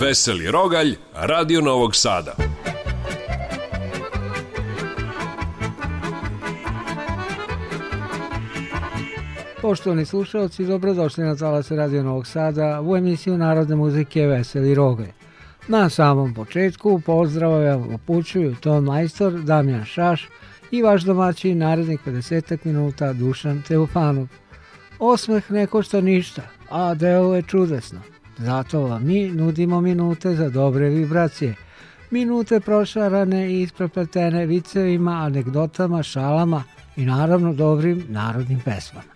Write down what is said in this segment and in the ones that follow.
Veseli Rogalj, Radio Novog Sada. Poštovani slušalci, dobrodošli na Zalase Radio Novog Sada u emisiju Narodne muzike Veseli Rogalj. Na samom početku pozdravljam vam upućuju ton majstor Damjan Šaš i vaš domaći narednih 50 minuta Dušan Teofanov. Osmeh ne košta ništa, a delo je čudesno – Zato vam mi nudimo minute za dobre vibracije. Minute prošarane i isprepletene vicevima, anegdotama, šalama i naravno dobrim narodnim pesmama.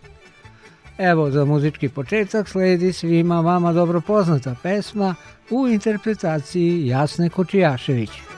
Evo za muzički početak sledi svima vama dobro poznata pesma u interpretaciji Jasne Kočijaševića.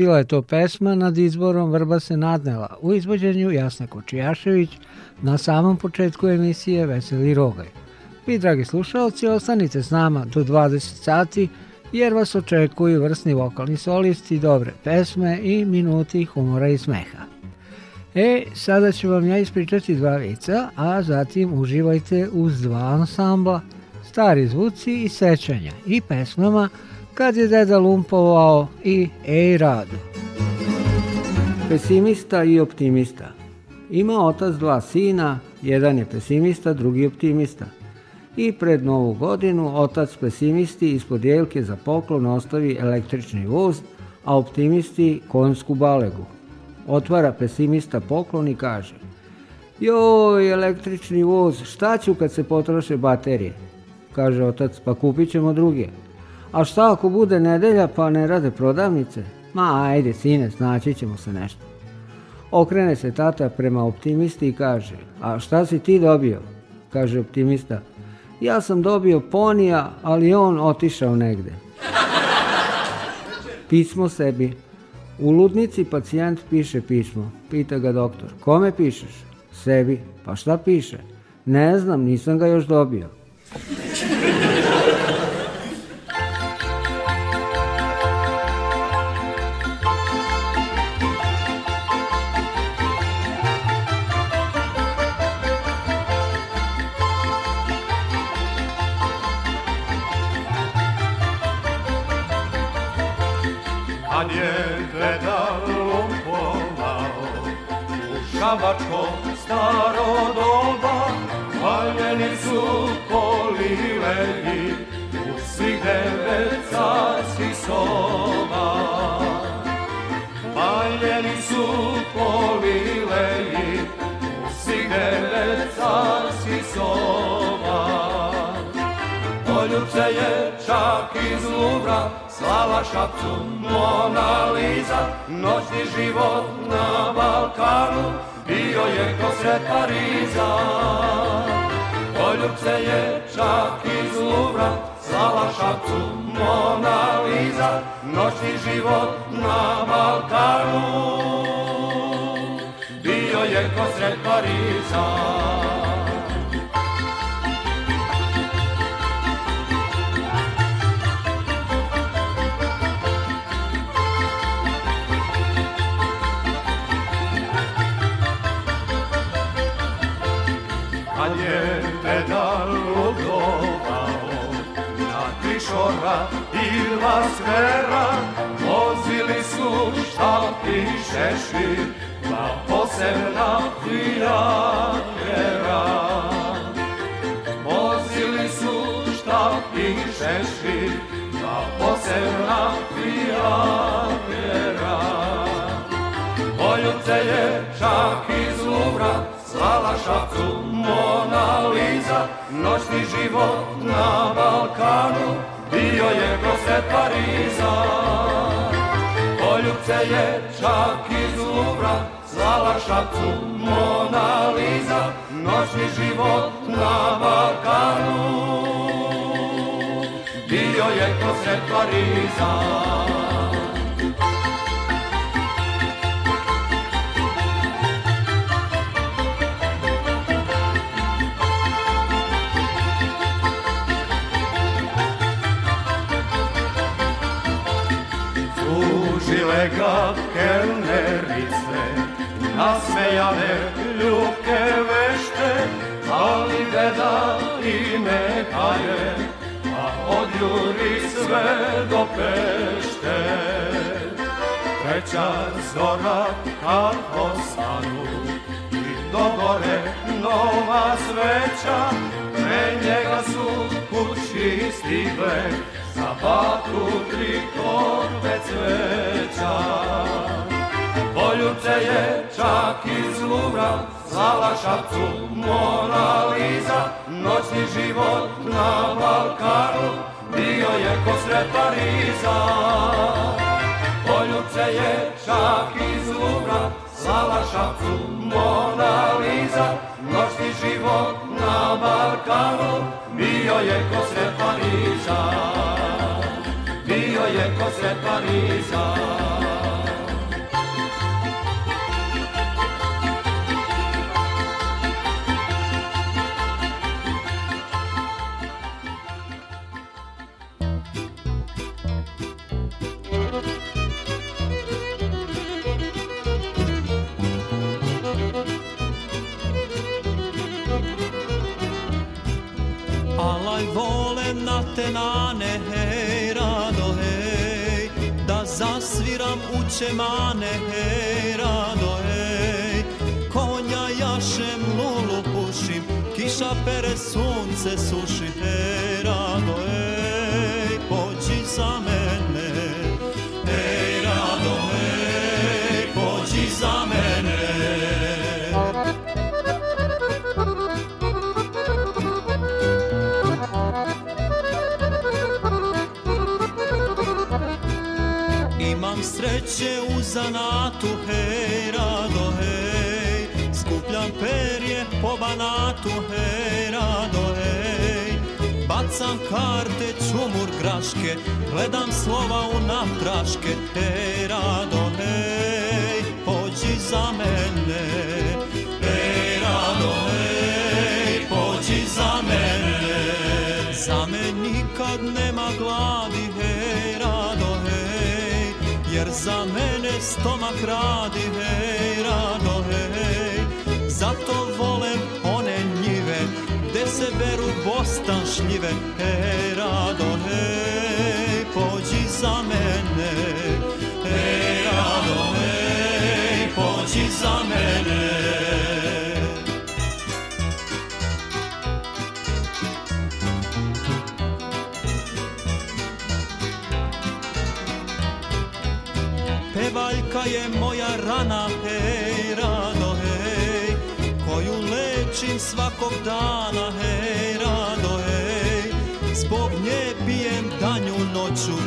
Bila je to pesma nad izborom Vrba se nadnela u izvođenju Jasna Kočijašević na samom početku emisije Veseli Rogaj. Vi, dragi slušalci, ostanite s nama do 20 sati jer vas očekuju vrsni vokalni solisti, dobre pesme i minuti humora i smeha. E, sada ću vam ja ispričati dva vica, a zatim uživajte uz dva ansambla, stari zvuci i sećanja i pesmama kad je deda lumpovao i ej radu. Pesimista i optimista. Ima otac dva sina, jedan je pesimista, drugi optimista. I pred novu godinu otac pesimisti ispod jelke za poklon ostavi električni voz, a optimisti konjsku balegu. Otvara pesimista poklon i kaže Joj, električni voz, šta ću kad se potroše baterije? Kaže otac, pa kupit ćemo druge. A šta ako bude nedelja pa ne rade prodavnice? Ma ajde sine, snaći ćemo se nešto. Okrene se tata prema optimisti i kaže, a šta si ti dobio? Kaže optimista, ja sam dobio ponija, ali on otišao negde. Pismo sebi. U ludnici pacijent piše pismo. Pita ga doktor, kome pišeš? Sebi. Pa šta piše? Ne znam, nisam ga još dobio. mora i vas vera Vozili su šta piše šir Dva posebna prijatelja Vozili su šta piše šir Dva posebna prijatelja Poljubce je čak iz Luvra Slala šapcu Mona Lisa, noćni život na Balkanu, bio je prosvet Pariza. Poljubce je čak iz Luvra, zvala šapcu Mona Liza, noćni život na Balkanu. Bio je prosvet Pariza. nasmejane ljuke vešte, ali deda i nekaje, a odjuri sve do pešte. Treća zora kad ostanu i do gore nova sveća, pre njega su kući stigle, za baku tri torbe cveća. Poljuce je čak iz Luvra, slala šapcu Moraliza, noćni život na Balkanu, bio je ko sreta riza. Poljuce je čak iz Luvra, slala šapcu Moraliza, noćni život na Balkanu, bio je ko sreta riza. Bio je ko sreta riza. semane hej rado hej Konja jašem lulu pušim Kiša pere sunce suši hej rado sreće u zanatu, hej, rado, hej, skupljam perje po banatu, hej, rado, hej, bacam karte, čumur graške, gledam slova u natraške, hej, rado, hej, pođi za mene, hej, rado, hej, pođi za mene, za me nikad nema glavi, jer za mene stomak radi hej, rado hej. Zato volem one njive, gde se beru bostan šljive, hej, rado hej, pođi za mene. Hej, rado hej, pođi za mene. Hej, Velika je moja rana, hej, rado, hej, koju lečim svakog dana, hej, rado, hej. Zbog nje pijem danju noću,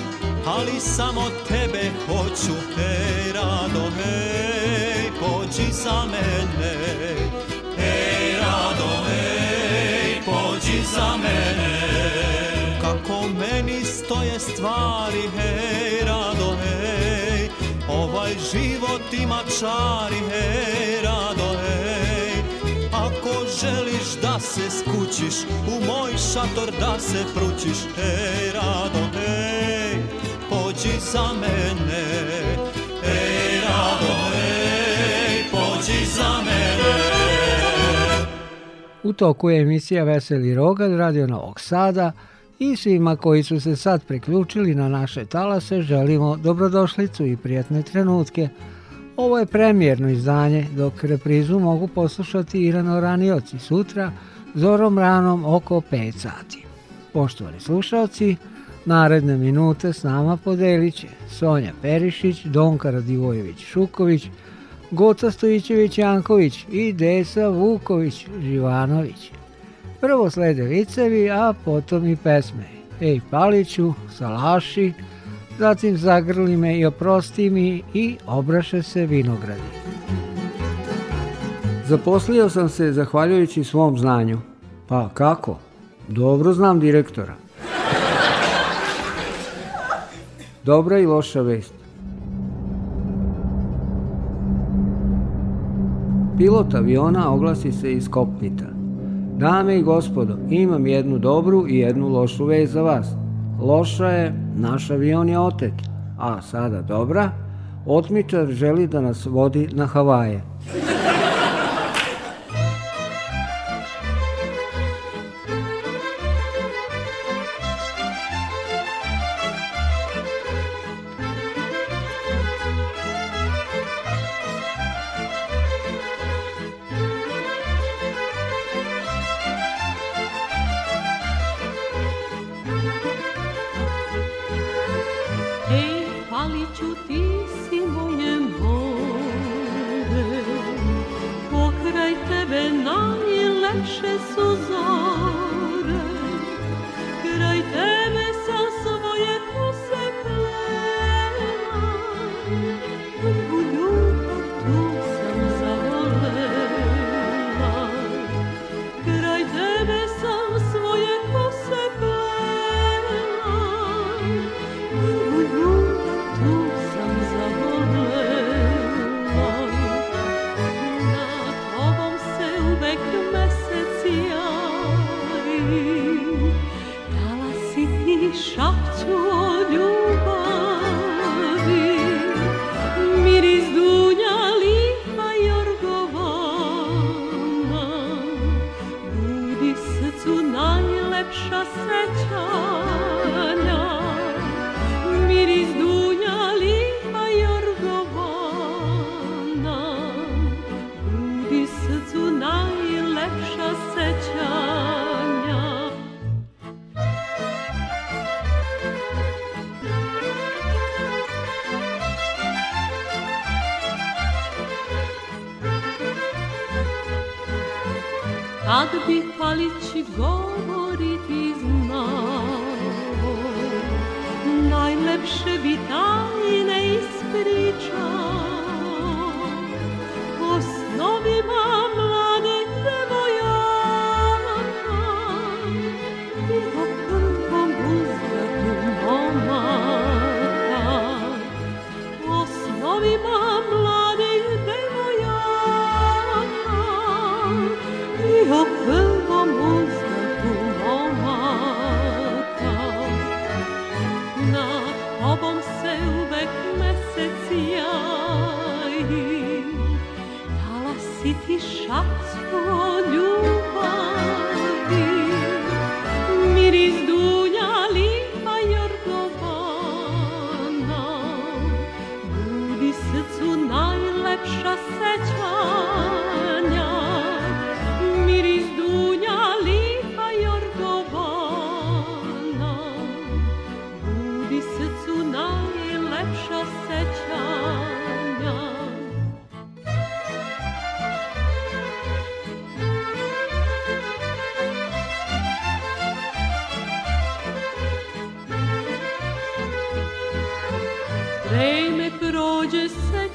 ali samo tebe hoću, hej, rado, hej, pođi za mene. Hej, rado, hej, pođi za mene. Kako meni stoje stvari, hej, rado, ovaj život ima čari, hej, rado, hej. Ako želiš da se skućiš, u moj šator da se pručiš, hej, rado, hej, pođi za mene. Hej, rado, hej, pođi za mene. U toku je emisija Veseli Rogad, Radio Novog Sada, i svima koji su se sad priključili na naše talase želimo dobrodošlicu i prijatne trenutke. Ovo je premijerno izdanje, dok reprizu mogu poslušati Irano Ranioci sutra, zorom ranom oko 5 sati. Poštovani slušalci, naredne minute s nama podelit će Sonja Perišić, Donka Radivojević Šuković, Gota Stojićević Janković i Desa Vuković Živanović. Prvo slede vicevi, a potom i pesme. Ej Paliću, Salaši, zatim zagrli me i oprosti mi i obraše se vinogradi. Zaposlio sam se zahvaljujući svom znanju. Pa kako? Dobro znam direktora. Dobra i loša vest. Pilot aviona oglasi se iz kopnita. Dame i gospodo, imam jednu dobru i jednu lošu vez za vas. Loša je, naš avion je otet, a sada dobra, otmičar želi da nas vodi na Havaje.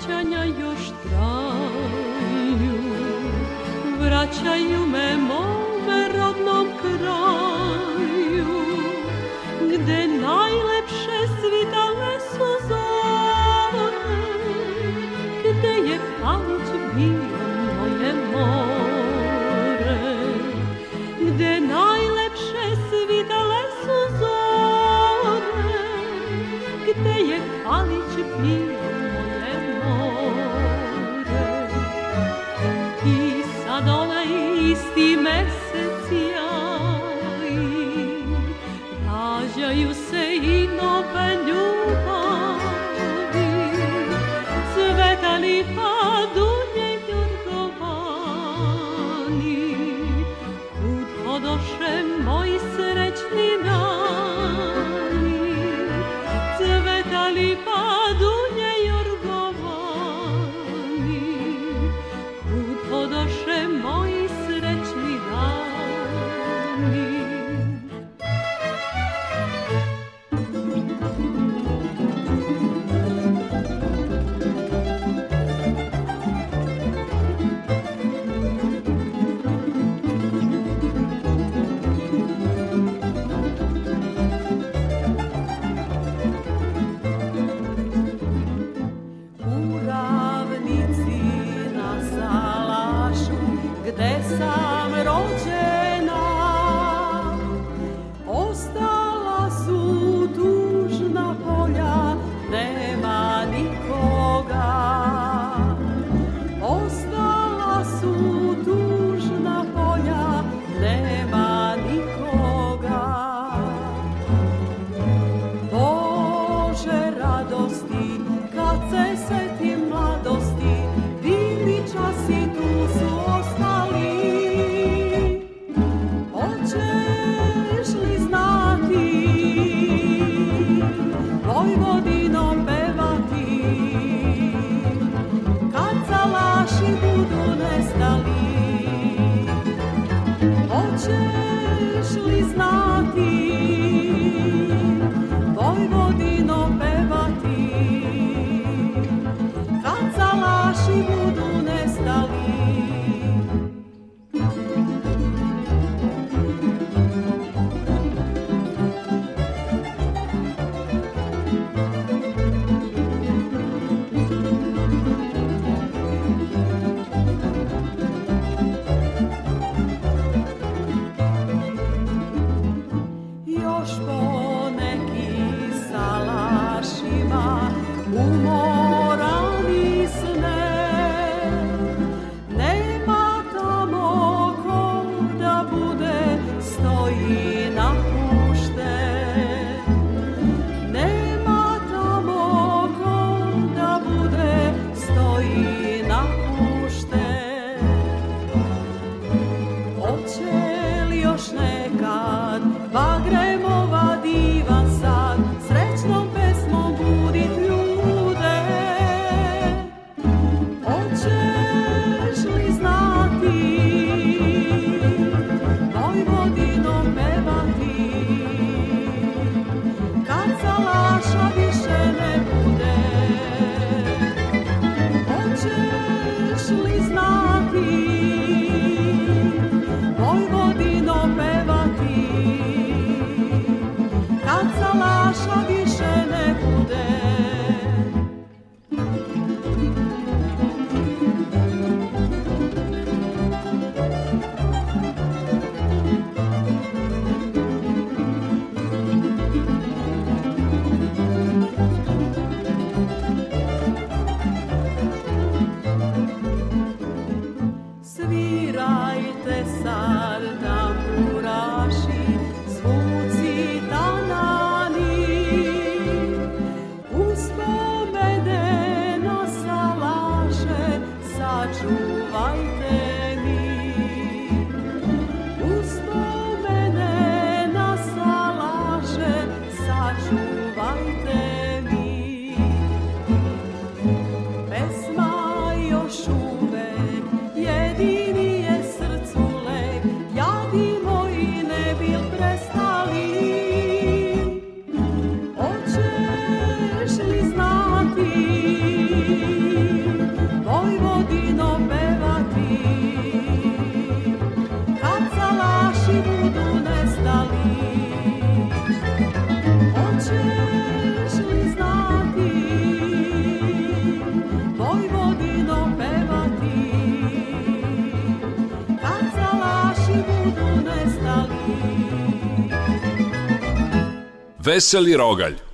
sjećanja još traju Vraćaju me Veseli Rogalj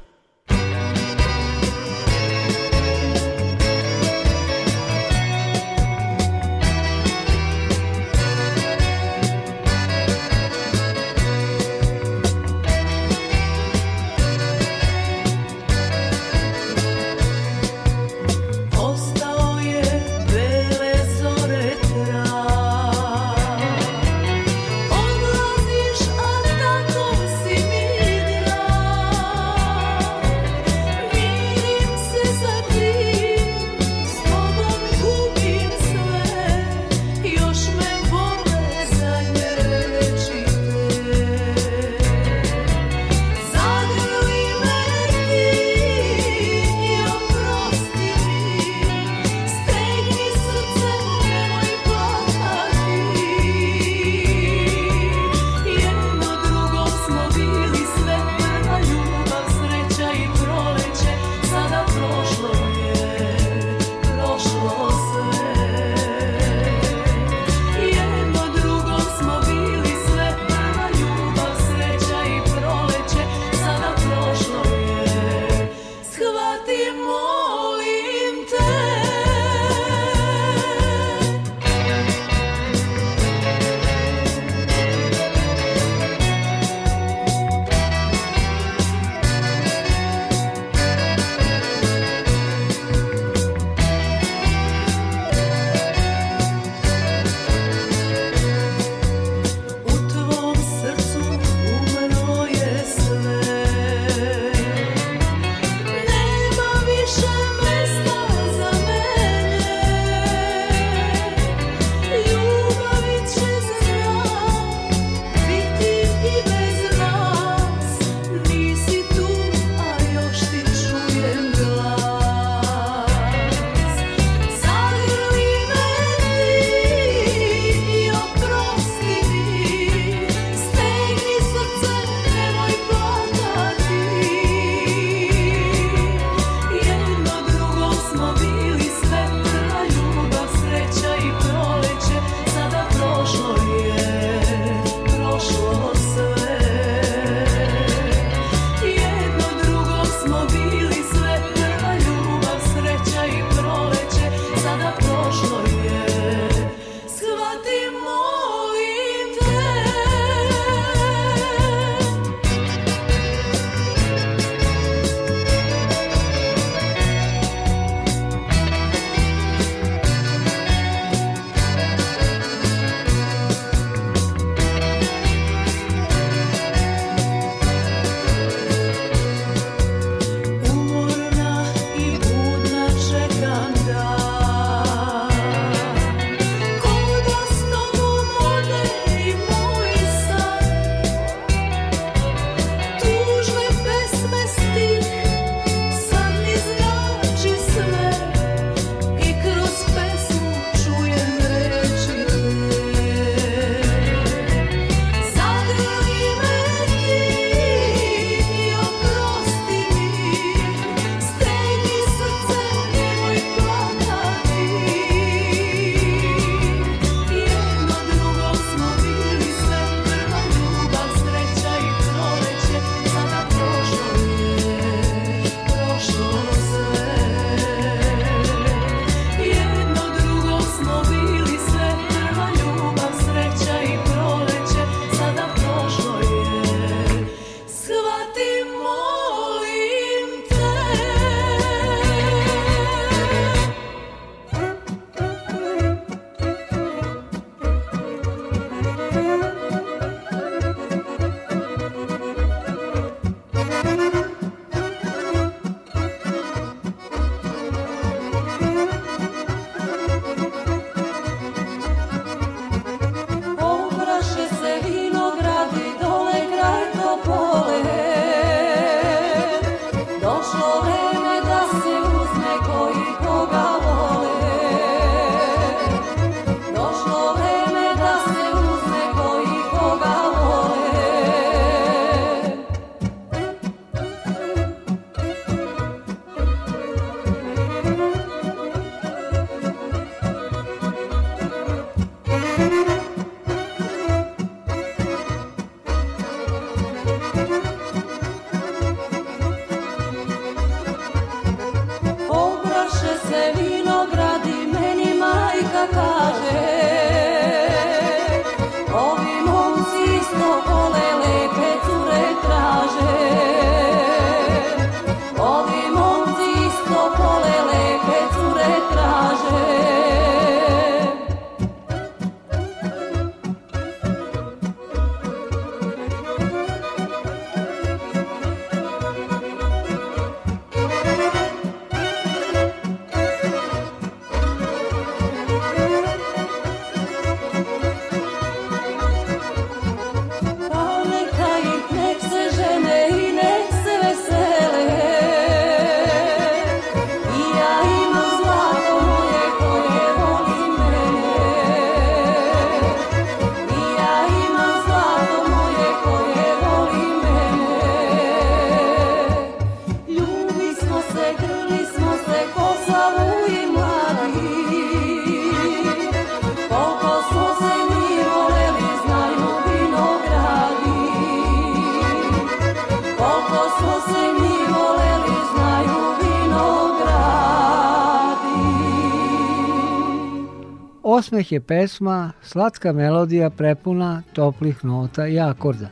Osmeh je pesma, slatka melodija prepuna toplih nota i akorda.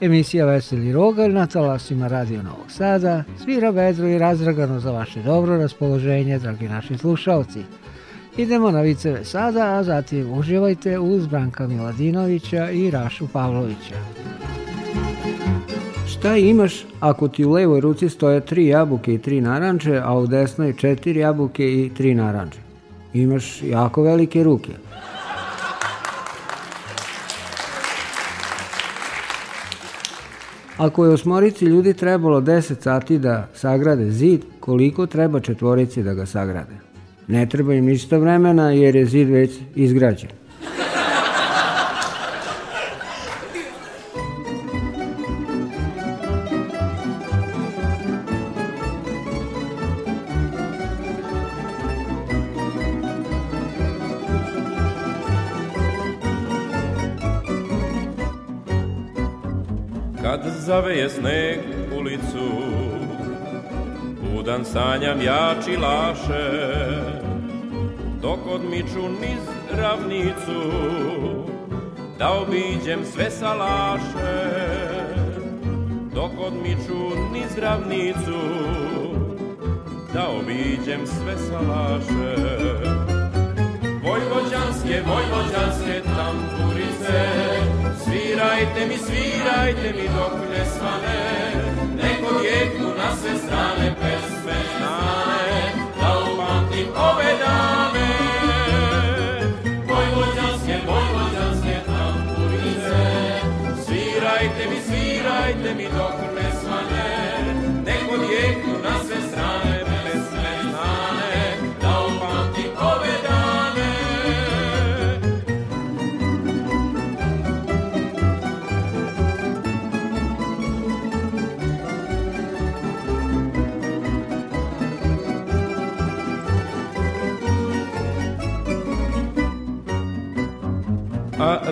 Emisija Veseli Rogalj na talasima Radio Novog Sada svira vedro i razragano za vaše dobro raspoloženje, dragi naši slušalci. Idemo na viceve sada, a zatim uživajte uz Branka Miladinovića i Rašu Pavlovića. Šta imaš ako ti u levoj ruci stoje tri jabuke i tri naranče, a u desnoj četiri jabuke i tri naranče? imaš jako velike ruke. Ako je osmorici ljudi trebalo 10 sati da sagrade zid, koliko treba četvorici da ga sagrade? Ne treba im isto vremena jer je zid već izgrađen. je sneg ulicu Budan sanjam jači laše Dok odmiču niz ravnicu Da obiđem sve salaše Dok odmiču niz ravnicu Da obiđem sve salaše Vojvođanske, vojvođanske tamburice Svirajte mi, svirajte mi dok ne stane, neko vijeku na sve strane pesme znane, da upamtim ove dane. Vojvođanske, vojvođanske tamburice, svirajte mi, svirajte mi dok ne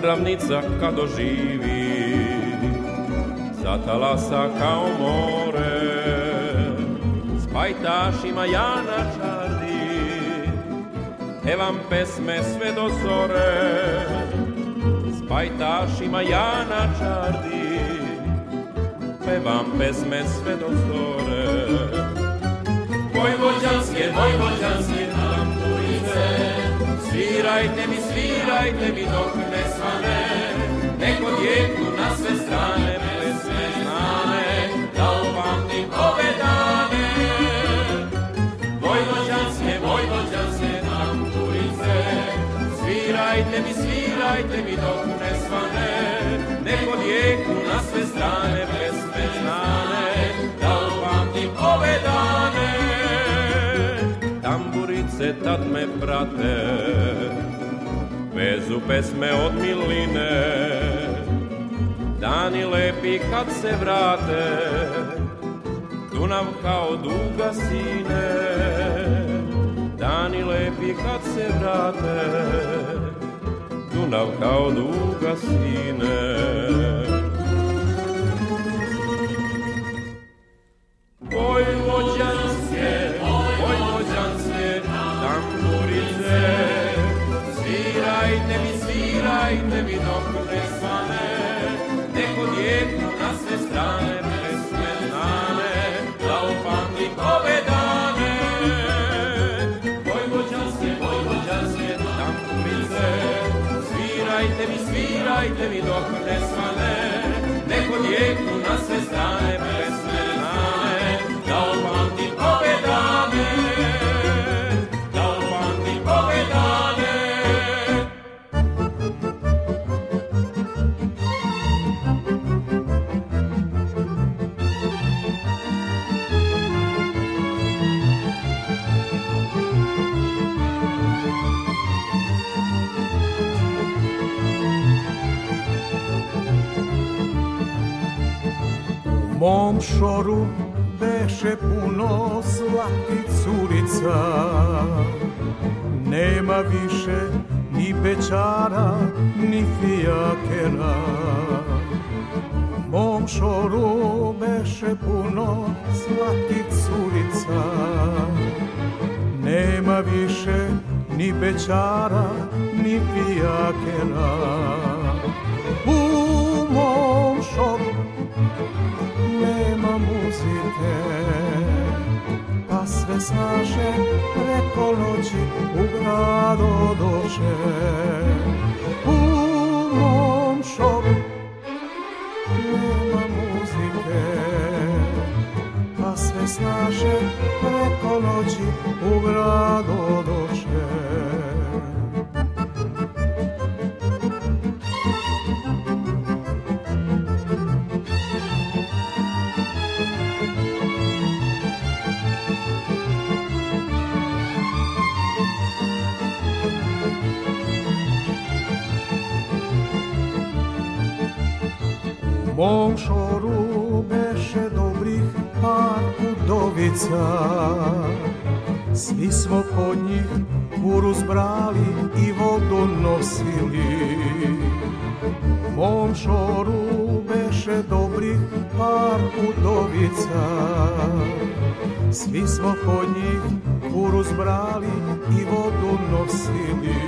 ravnica kad oživi Zatalasa kao more S pajtašima ja na čardi Pevam pesme sve do zore S pajtašima ja na čardi Pevam pesme sve do zore Vojvođanske, vojvođanske, vojvođanske Svirajte mi, svirajte mi dok ne svane, neko djeku na sve strane pesme znane, da upamtim ove dane. Vojvođanske, vojvođanske tamburice, svirajte mi, svirajte mi dok ne svane, su pesme od miline Dani lepi kad se vrate Dunav kao duga sine Dani lepi kad se vrate Dunav kao duga sine moru beše puno slatih curica Nema više ni bećara, ni fijakera Mom šoru beše puno slatih curica Nema više ni bećara, ni fijakera U mom šoru muzite Pa sve s preko noći u grado dođe U mom šoru nema muzike Pa sve s preko noći u grado dođe ulica Svi smo po njih kuruz brali i vodu nosili Mom šoru beše dobrih par udovica Svi smo po njih kuruz brali i vodu nosili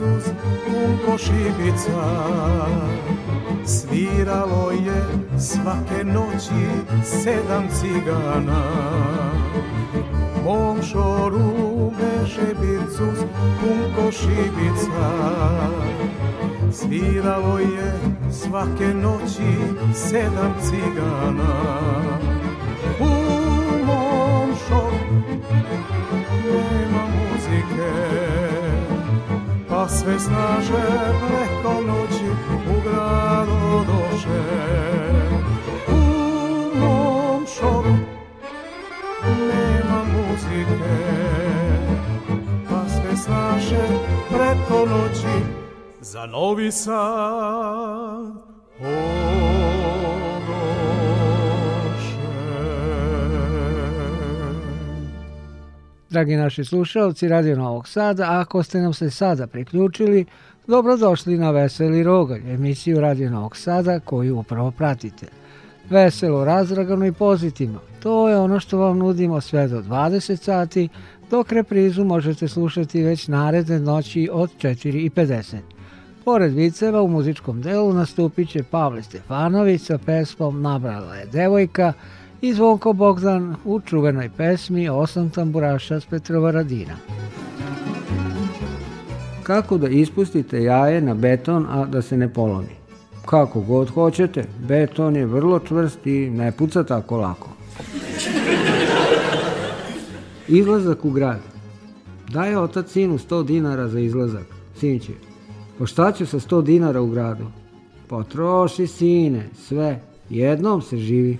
Isus u košibica Sviralo je svake noći sedam cigana Mom šoru beše Bicus u košibica Sviralo je svake noći sedam cigana sve snaže preko noći u gradu doše u mom šoru nema muzike pa sve snaže preko noći za novi sad Dragi naši slušalci Radio Novog Sada, ako ste nam se sada priključili, dobrodošli na Veseli Rogalj, emisiju Radio Novog Sada koju upravo pratite. Veselo, razdragano i pozitivno, to je ono što vam nudimo sve do 20 sati, dok reprizu možete slušati već naredne noći od 4.50. Pored viceva u muzičkom delu nastupit će Pavle Stefanović sa pesmom Nabrala je devojka, i Zvonko Bogdan u čuvenoj pesmi Osam tamburaša s Petrova Radina. Kako da ispustite jaje na beton, a da se ne polomi? Kako god hoćete, beton je vrlo čvrst i ne puca tako lako. Izlazak u grad. Daje otac sinu 100 dinara za izlazak. Sin će, pa šta ću sa 100 dinara u gradu? Potroši pa sine, sve, jednom se živi.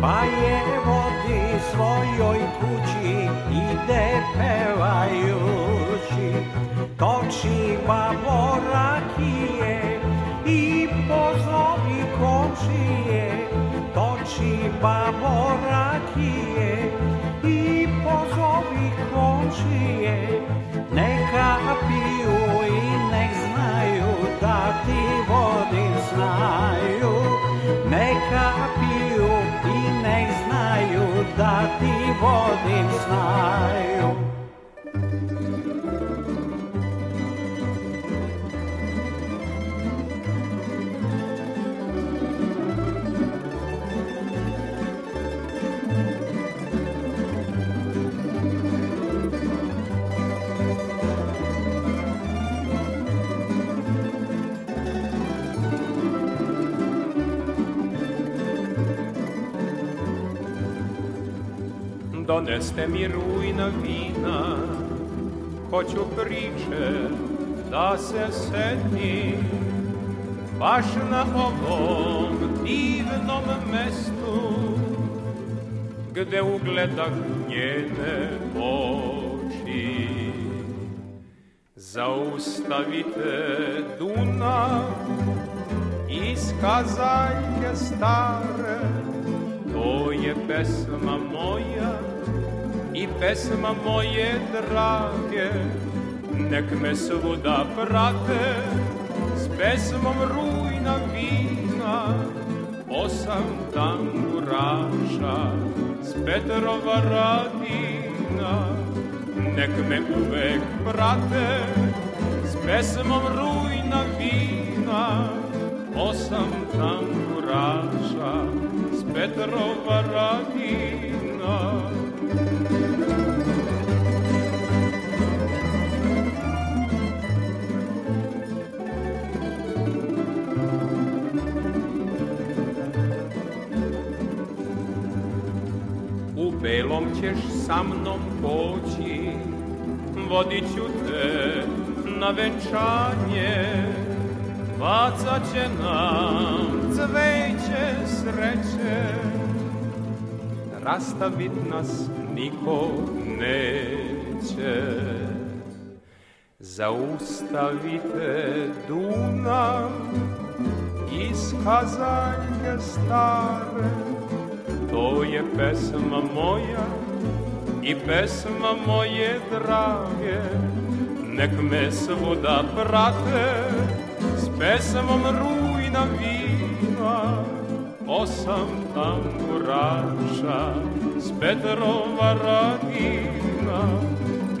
Pa je vodi svojoj kući ide pevajući Toči babo pa rakije i pozovi komšije Toči babo pa rakije Snai Deste mi rujna vina, hoću priče da se setim, baš na ovom divnom mestu, gde ugledah njene oči. Zaustavite Dunav, iskazajte stare, to je pesma moja, i pesma moje drage Nek me svuda prate s pesmom rujna vina Osam tamburaša s Petrova radina Nek me uvek prate s pesmom rujna vina Osam tamburaša s Petrova radina Tom ćeš sa mnom poći, vodit ću te na venčanje, bacat će nam cveće sreće. Rastavit nas niko neće, zaustavite Dunav, iskazanje stare, To je pesma moja i pesma moje drage, nek me svuda prate s pesmom rujna viva. Osam tamburaša s Petrova radina,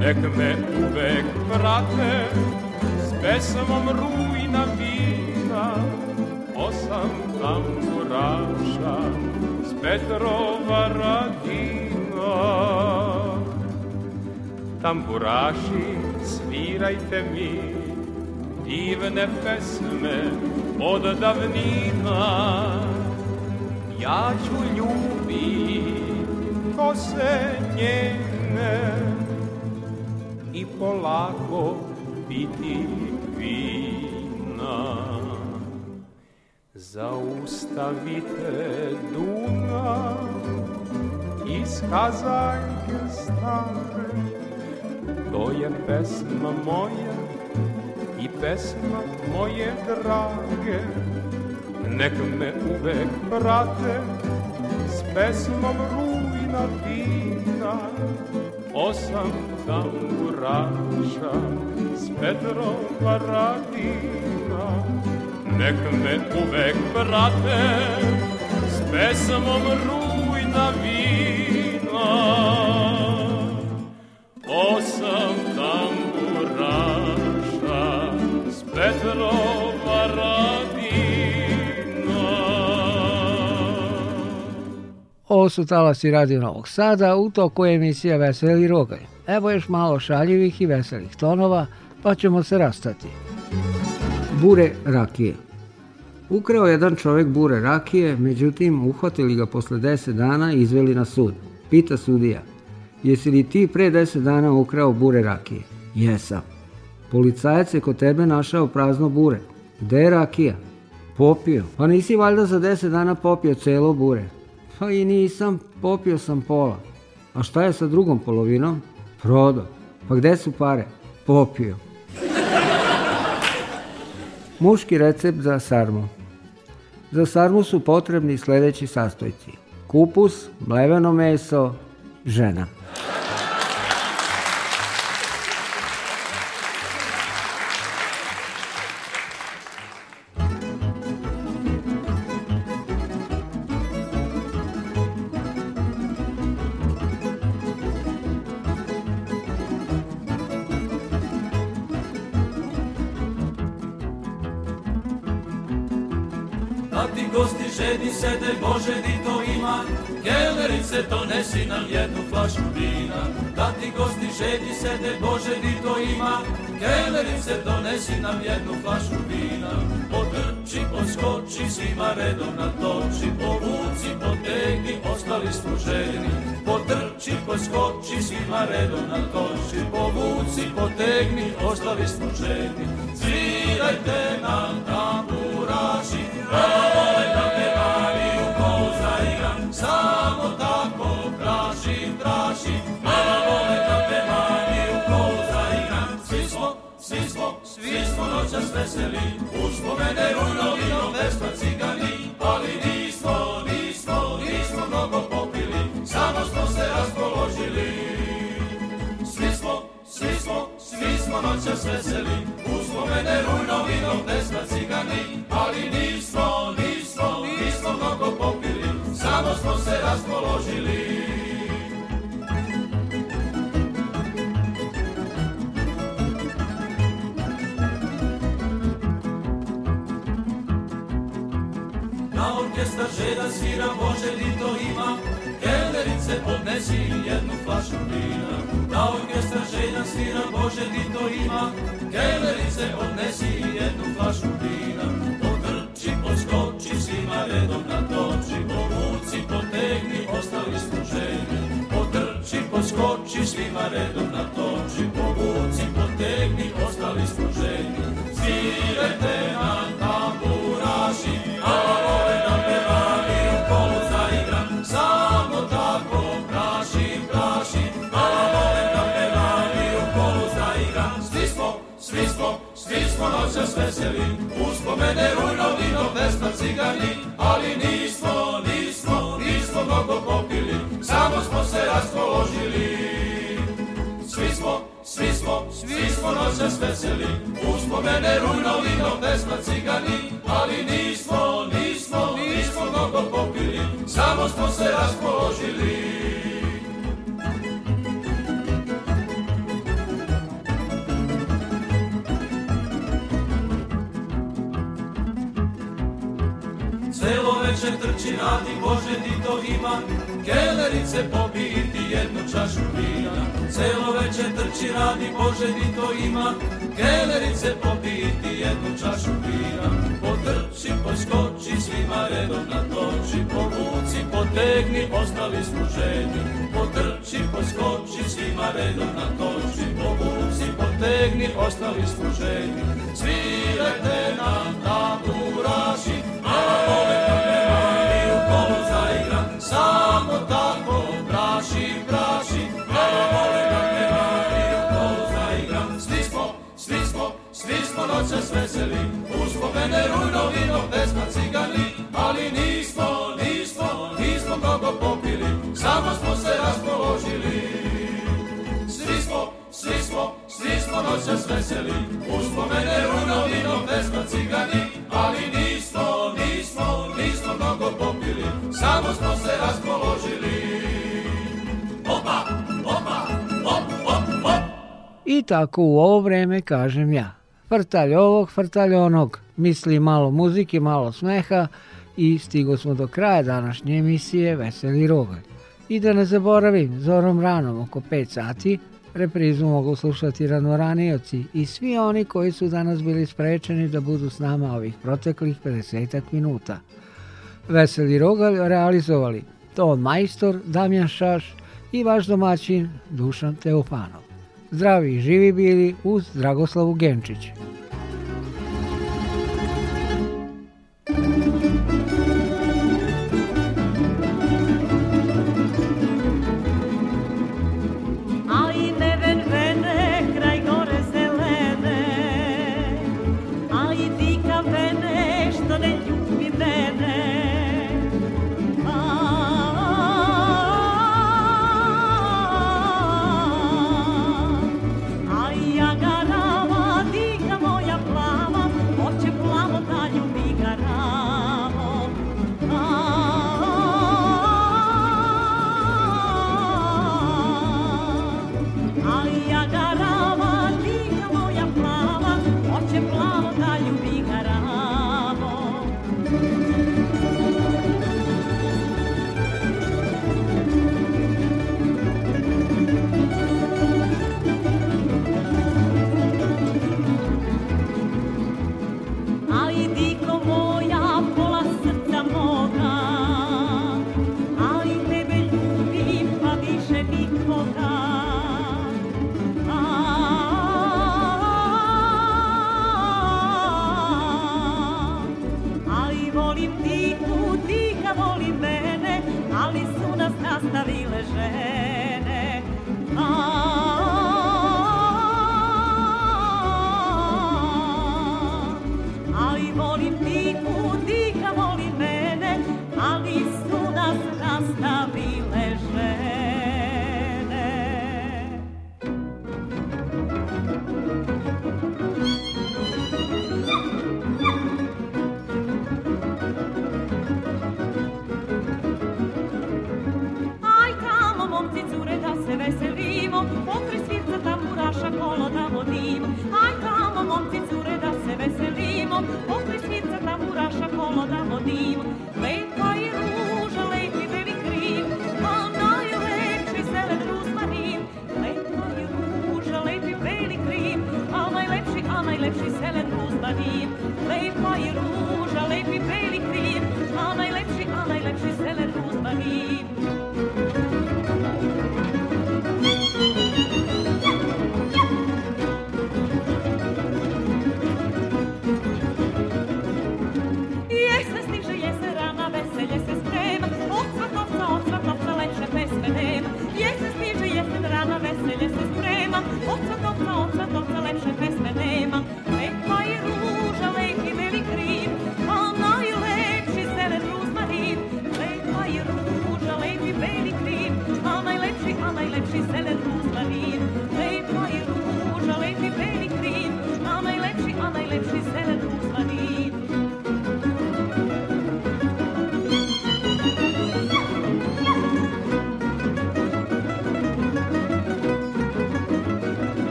nek me uvek prate s pesmom rujna viva. Osam tamburaša Petrova radina Tamburaši svirajte mi divne pesme od davnina Ja ću ljubi kose njene i polako biti vina Zaustavite Dunav iz kazaljke stare To je pesma moja i pesma moje drage Nek me uvek prate s pesmom rujna vina Osam tamburaša s Petrom radina nek me uvek prate s pesmom rujna vina. Osam tamburaša s Petrova radina. Ovo su talasi Radio Novog Sada, u toku je emisija Veseli Rogaj. Evo još malo šaljivih i veselih tonova, pa ćemo se rastati bure rakije. Ukrao jedan čovjek bure rakije, međutim uhvatili ga posle 10 dana i izveli na sud. Pita sudija, jesi li ti pre 10 dana ukrao bure rakije? Jesam. Policajac je kod tebe našao prazno bure. Gde je rakija? Popio. Pa nisi valjda za 10 dana popio celo bure. Pa i nisam, popio sam pola. A šta je sa drugom polovinom? Prodo. Pa gde su pare? Popio. Muški recept za sarmu. Za sarmu su potrebni sledeći sastojci. Kupus, mleveno meso, žena. svi smo željni Potrči, poskoči, svima redom natoči Povuci, potegni, ostali smo željni Svirajte nam tamburaši Vole da te Mariju pouza igram Samo tako praši, praši Vole da te Mariju pouza igram Svi smo, svi smo, svi smo noćas veseli Uspomene runovino, vespa cigani, ali nas veseli, uspomene rujnovinom pesma cigani, ali nismo, nismo, nismo mnogo popili, samo smo se raspoložili. Na orkestar žena svira, Bože, li to ima, kelnerice podnesi jednu flašu vina. Na orkestar žena svira, svima redom na toči, povuci, potegni, ostali smo željni. Svirajte nam tamburaši, a ove nam pevali u kolu zaigram, samo tako praši, praši, a ove nam pevali u kolu zaigram. Svi smo, svi smo, svi smo noćas veseli, uspomene rujno vino, pesma cigani, ali nismo, nismo, nismo mnogo popili, samo smo se raspoložili smo, svi smo, svi smo noćas veseli, uspomene rujno vino, pesma cigani, ali nismo, nismo, nismo mnogo popili, samo smo se raspoložili. Celo večer trči radi Bože ti to ima kelerice popiti jednu čašu vina Celo veče trči radi Bože ni to ima Kelerice popiti jednu čašu vina Potrči, poskoči, svima redom na natoči Povuci, potegni, ostali smo ženi Potrči, poskoči, svima redom na natoči Povuci, potegni, ostali smo ženi Svirajte nam da buraši, a ove samo tako praši, praši, malo vole nam ne mari, kolo zaigram. Svi smo, svi smo, svi smo noćas veseli, uspomene rujno vino, pesma cigani, ali nismo, nismo, nismo mnogo popili, samo smo se raspoložili. Svi smo, svi smo, svi smo noćas veseli, uspomene rujno vino, pesma cigani, ali nismo, nismo, nismo mnogo popili, samo smo se raspoložili. Opa, opa, op, op, op. I tako u ovo vreme kažem ja. Frtalj ovog, frtalj onog. Misli malo muzike, malo smeha i stigo smo do kraja današnje emisije Veseli rogalj. I da ne zaboravim, zorom ranom oko 5 sati Reprizu mogu slušati ranoranioci i svi oni koji su danas bili sprečeni da budu s nama ovih proteklih 50 minuta. Veseli Rogal realizovali Ton Majstor, Damjan Šaš i vaš domaćin Dušan Teofanov. Zdravi i živi bili uz Dragoslavu Genčiću.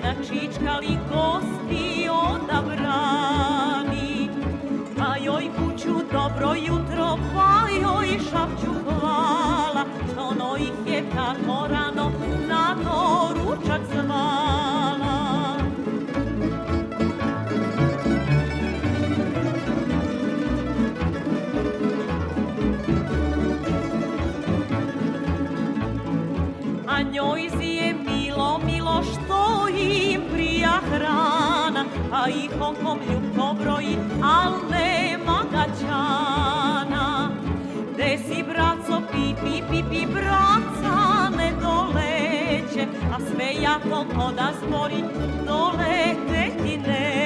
žena da čičkali kosti onda brani. Pa joj kuću dobro jutro, pa joj šapću hvala, što ono ih je tako rani. konkom ljubko broji, al nema ga čana. De si, braco, pi, pi, braca ne doleće, a sve ja jako koda zbori, dolete ti ne.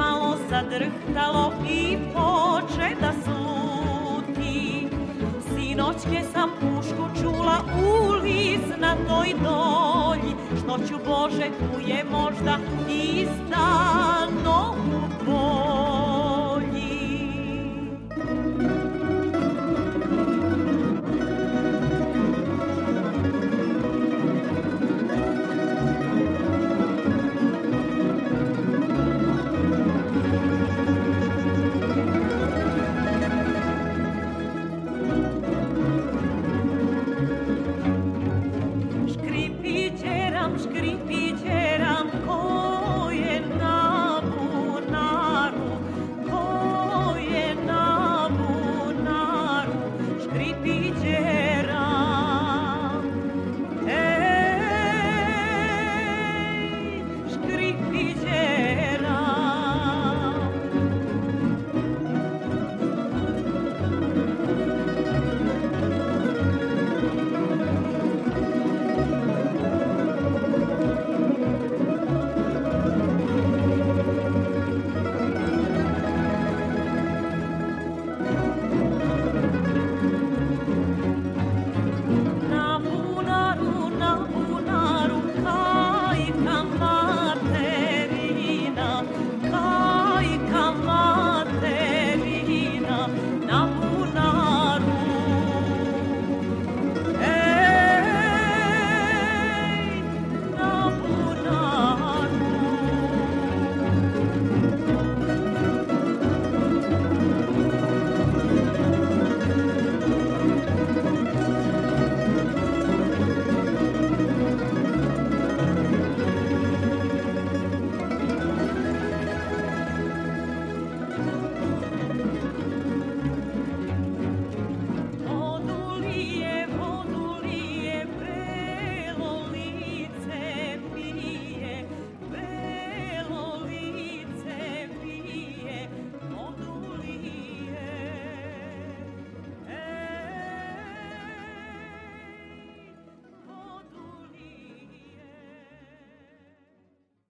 malo zadrhtalo i poče da sluti. Sinoćke sam pušku čula u liz na toj dolji, što ću Bože tu je možda i stano u bolji.